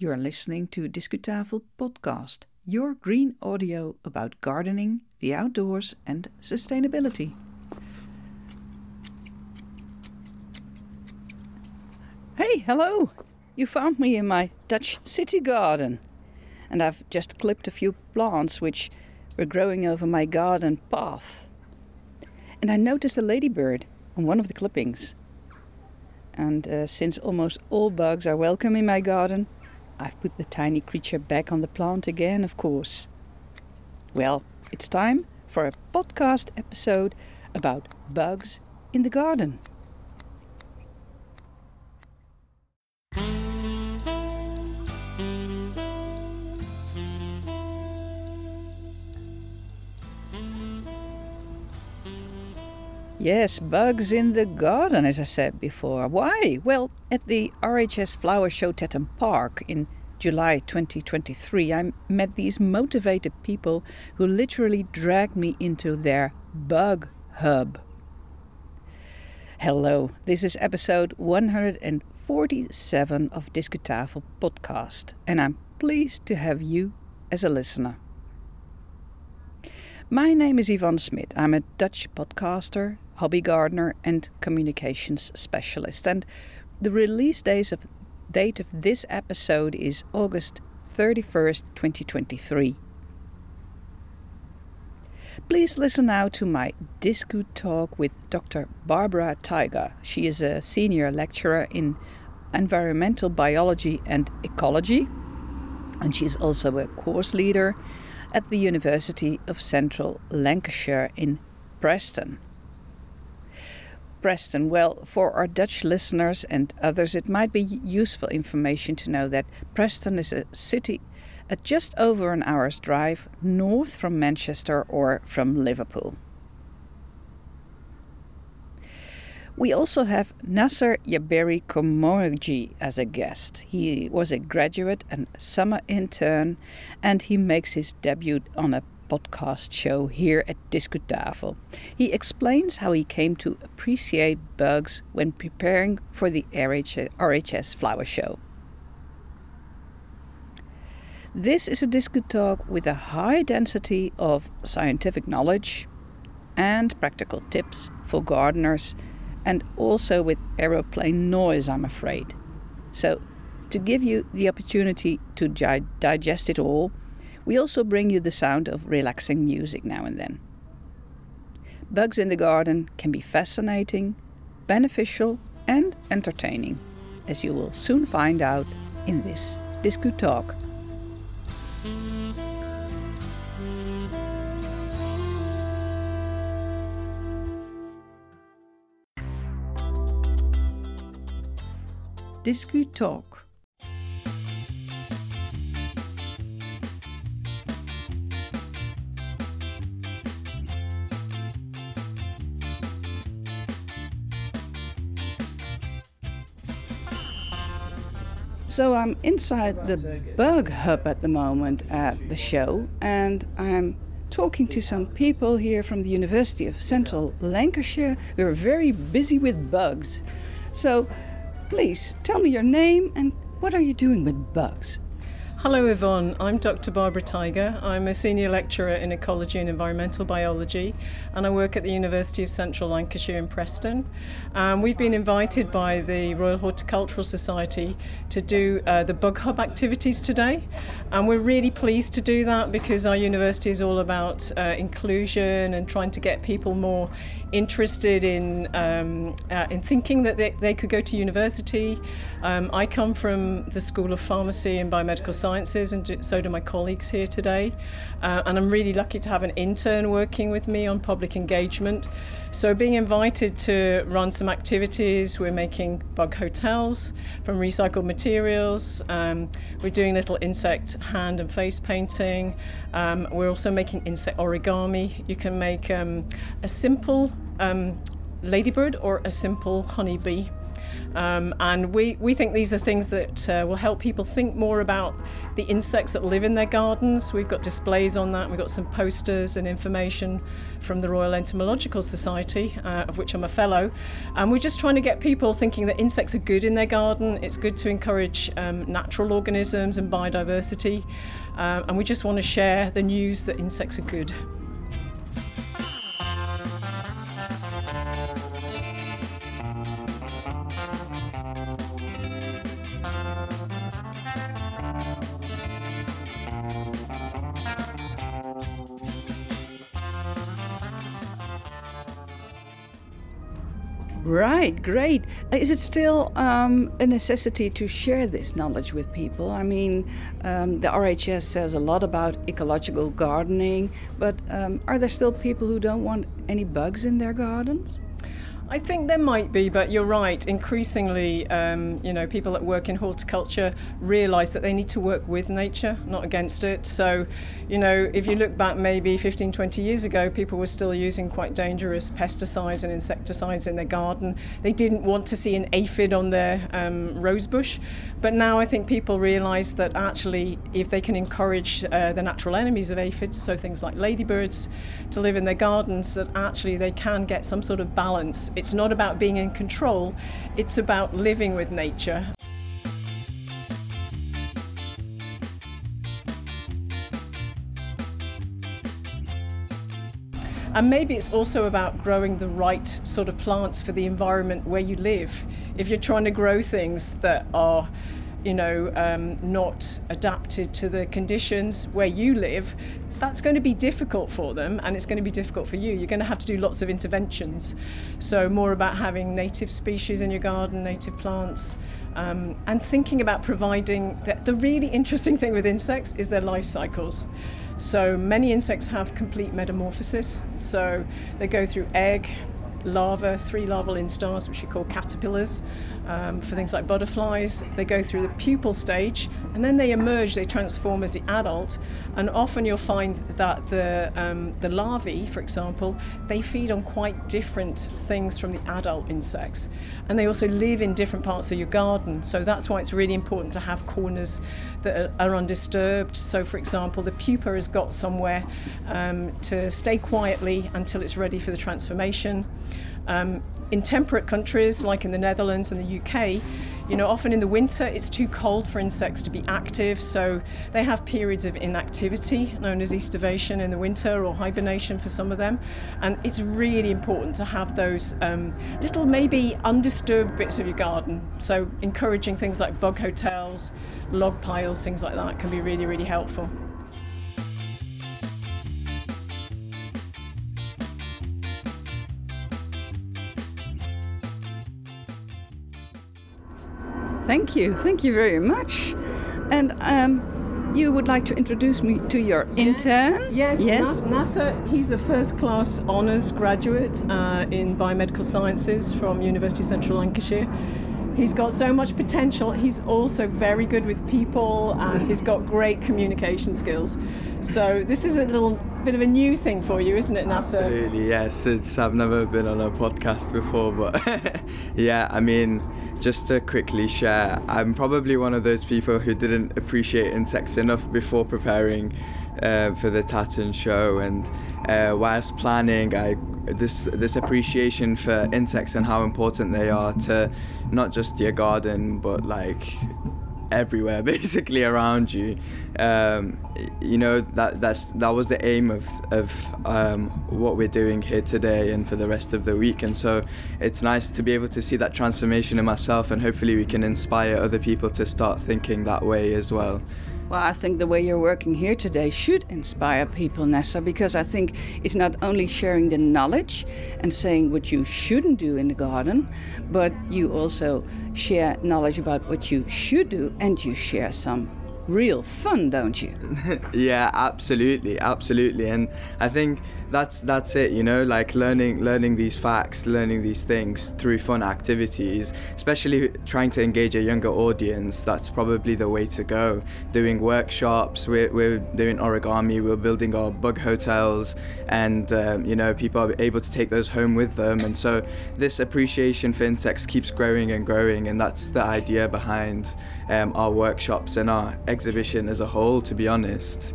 You're listening to Discutafel Podcast, your green audio about gardening, the outdoors, and sustainability. Hey, hello! You found me in my Dutch city garden, and I've just clipped a few plants which were growing over my garden path. And I noticed a ladybird on one of the clippings. And uh, since almost all bugs are welcome in my garden, I've put the tiny creature back on the plant again, of course. Well, it's time for a podcast episode about bugs in the garden. Yes, bugs in the garden, as I said before. Why? Well, at the RHS Flower Show Tatton Park in July 2023, I met these motivated people who literally dragged me into their bug hub. Hello, this is episode 147 of Discutafel podcast, and I'm pleased to have you as a listener. My name is Ivonne Smit. I'm a Dutch podcaster, hobby gardener, and communications specialist. And the release days of, date of this episode is August 31st, 2023. Please listen now to my Discu talk with Dr. Barbara Tigar. She is a senior lecturer in environmental biology and ecology, and she's also a course leader at the University of Central Lancashire in Preston. Preston, well, for our Dutch listeners and others, it might be useful information to know that Preston is a city at just over an hour's drive north from Manchester or from Liverpool. We also have Naser Jaberi Khormooji as a guest. He was a graduate and summer intern, and he makes his debut on a podcast show here at Discutafel. He explains how he came to appreciate bugs when preparing for the RHS Flower Show. This is a Discutalk with a high density of scientific knowledge and practical tips for gardeners and also with aeroplane noise, I'm afraid. So, to give you the opportunity to digest it all, we also bring you the sound of relaxing music now and then. Bugs in the garden can be fascinating, beneficial, and entertaining, as you will soon find out in this Discu Talk. Discu Talk. So I'm inside the Bug Hub at the moment at the show, and I'm talking to some people here from the University of Central Lancashire who are very busy with bugs. So Please tell me your name and what are you doing with bugs? Hello, Ivonne. I'm Dr. Barbara Tigar. I'm a senior lecturer in ecology and environmental biology, and I work at the University of Central Lancashire in Preston. Um, we've been invited by the Royal Horticultural Society to do uh, the Bug Hub activities today, and we're really pleased to do that because our university is all about uh, inclusion and trying to get people more interested in um, uh, in thinking that they, they could go to university. Um, I come from the School of Pharmacy and Biomedical Sciences, and so do my colleagues here today. Uh, and I'm really lucky to have an intern working with me on public engagement. So, being invited to run some activities, we're making bug hotels from recycled materials. Um, we're doing little insect hand and face painting. Um, we're also making insect origami. You can make um, a simple um, ladybird or a simple honeybee. Um, and we, we think these are things that uh, will help people think more about the insects that live in their gardens. We've got displays on that, we've got some posters and information from the Royal Entomological Society, uh, of which I'm a fellow. And we're just trying to get people thinking that insects are good in their garden, it's good to encourage um, natural organisms and biodiversity. Uh, and we just want to share the news that insects are good. Right, great. Is it still um, a necessity to share this knowledge with people? I mean, um, the RHS says a lot about ecological gardening, but um, are there still people who don't want any bugs in their gardens? I think there might be, but you're right. Increasingly, um, you know, people that work in horticulture realise that they need to work with nature, not against it. So, you know, if you look back maybe 15, 20 years ago, people were still using quite dangerous pesticides and insecticides in their garden. They didn't want to see an aphid on their um, rose bush. But now I think people realise that actually, if they can encourage uh, the natural enemies of aphids, so things like ladybirds, to live in their gardens, that actually they can get some sort of balance it's not about being in control, it's about living with nature. And maybe it's also about growing the right sort of plants for the environment where you live. If you're trying to grow things that are you know, um, not adapted to the conditions where you live, that's going to be difficult for them and it's going to be difficult for you. You're going to have to do lots of interventions. So, more about having native species in your garden, native plants, um, and thinking about providing the, the really interesting thing with insects is their life cycles. So, many insects have complete metamorphosis. So, they go through egg, larva, three larval instars, which we call caterpillars. Um, for things like butterflies, they go through the pupal stage and then they emerge, they transform as the adult. And often you'll find that the, um, the larvae, for example, they feed on quite different things from the adult insects. And they also live in different parts of your garden. So that's why it's really important to have corners that are, are undisturbed. So, for example, the pupa has got somewhere um, to stay quietly until it's ready for the transformation. Um, in temperate countries like in the Netherlands and the UK, you know, often in the winter it's too cold for insects to be active, so they have periods of inactivity known as aestivation in the winter or hibernation for some of them. And it's really important to have those um, little, maybe undisturbed bits of your garden. So, encouraging things like bug hotels, log piles, things like that can be really, really helpful. Thank you. Thank you very much. And um, you would like to introduce me to your intern? Yes, yes. Naser, he's a first class honours graduate uh, in biomedical sciences from University of Central Lancashire. He's got so much potential. He's also very good with people and he's got great communication skills. So this is a little bit of a new thing for you, isn't it, Naser? Absolutely, yes. It's, I've never been on a podcast before, but yeah, I mean, just to quickly share, I'm probably one of those people who didn't appreciate insects enough before preparing uh, for the Tatton show, and uh, whilst planning, I this this appreciation for insects and how important they are to not just your garden, but like everywhere basically around you. Um, you know that that's that was the aim of of um, what we're doing here today and for the rest of the week. And so it's nice to be able to see that transformation in myself and hopefully we can inspire other people to start thinking that way as well well, I think the way you're working here today should inspire people, Naser, because I think it's not only sharing the knowledge and saying what you shouldn't do in the garden, but you also share knowledge about what you should do and you share some real fun, don't you? yeah, absolutely, absolutely. And I think that's that's it you know like learning learning these facts learning these things through fun activities especially trying to engage a younger audience that's probably the way to go doing workshops we're, we're doing origami we're building our bug hotels and um, you know people are able to take those home with them and so this appreciation for insects keeps growing and growing and that's the idea behind um, our workshops and our exhibition as a whole to be honest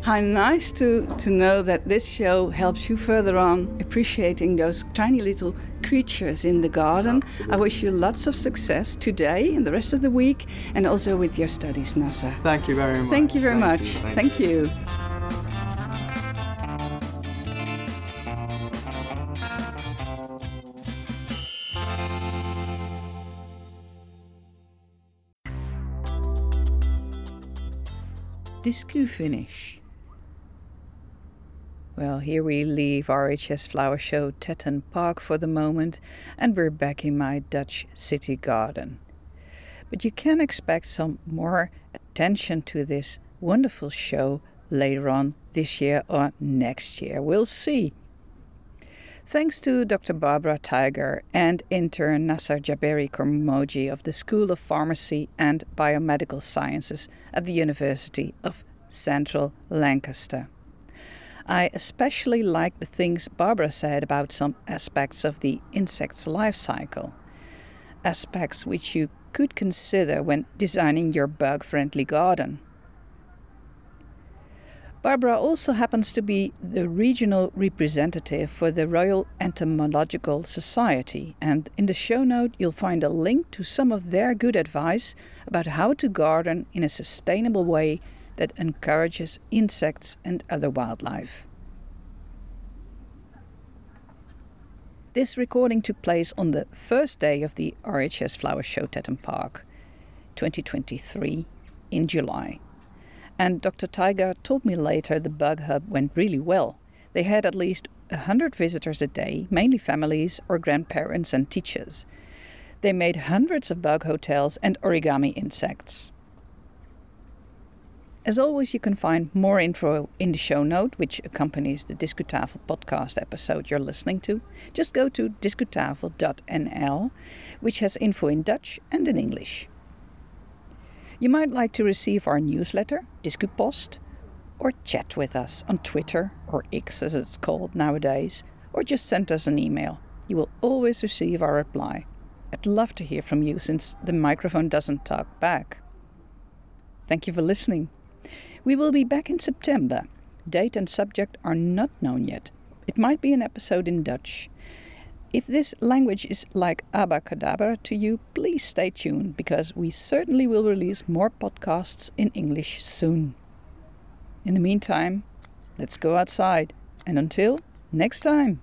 how nice to, to know that this show helps you further on appreciating those tiny little creatures in the garden. Absolutely. I wish you lots of success today and the rest of the week and also with your studies, Naser. Thank you very much. Thank you very Thank much. You. Thank, Thank you. you. Discu finish. Well, here we leave RHS Flower Show Tatton Park for the moment, and we're back in my Dutch city garden. But you can expect some more attention to this wonderful show later on this year or next year. We'll see. Thanks to Dr. Barbara Tigar and intern Naser Jaberi Khormooji of the School of Pharmacy and Biomedical Sciences at the University of Central Lancaster. I especially liked the things Barbara said about some aspects of the insect's life cycle, aspects which you could consider when designing your bug friendly garden. Barbara also happens to be the regional representative for the Royal Entomological Society, and in the show note you'll find a link to some of their good advice about how to garden in a sustainable way that encourages insects and other wildlife. This recording took place on the first day of the RHS Flower Show Tatton Park 2023 in July. And Dr. Tigar told me later the Bug Hub went really well. They had at least 100 visitors a day, mainly families or grandparents and teachers. They made hundreds of bug hotels and origami insects. As always, you can find more info in the show note, which accompanies the Discutafel podcast episode you're listening to. Just go to discutafel.nl, which has info in Dutch and in English. You might like to receive our newsletter, Discupost, or chat with us on Twitter, or X as it's called nowadays, or just send us an email. You will always receive our reply. I'd love to hear from you since the microphone doesn't talk back. Thank you for listening. We will be back in September. Date and subject are not known yet. It might be an episode in Dutch. If this language is like abacadabra to you, please stay tuned because we certainly will release more podcasts in English soon. In the meantime, let's go outside. And until next time.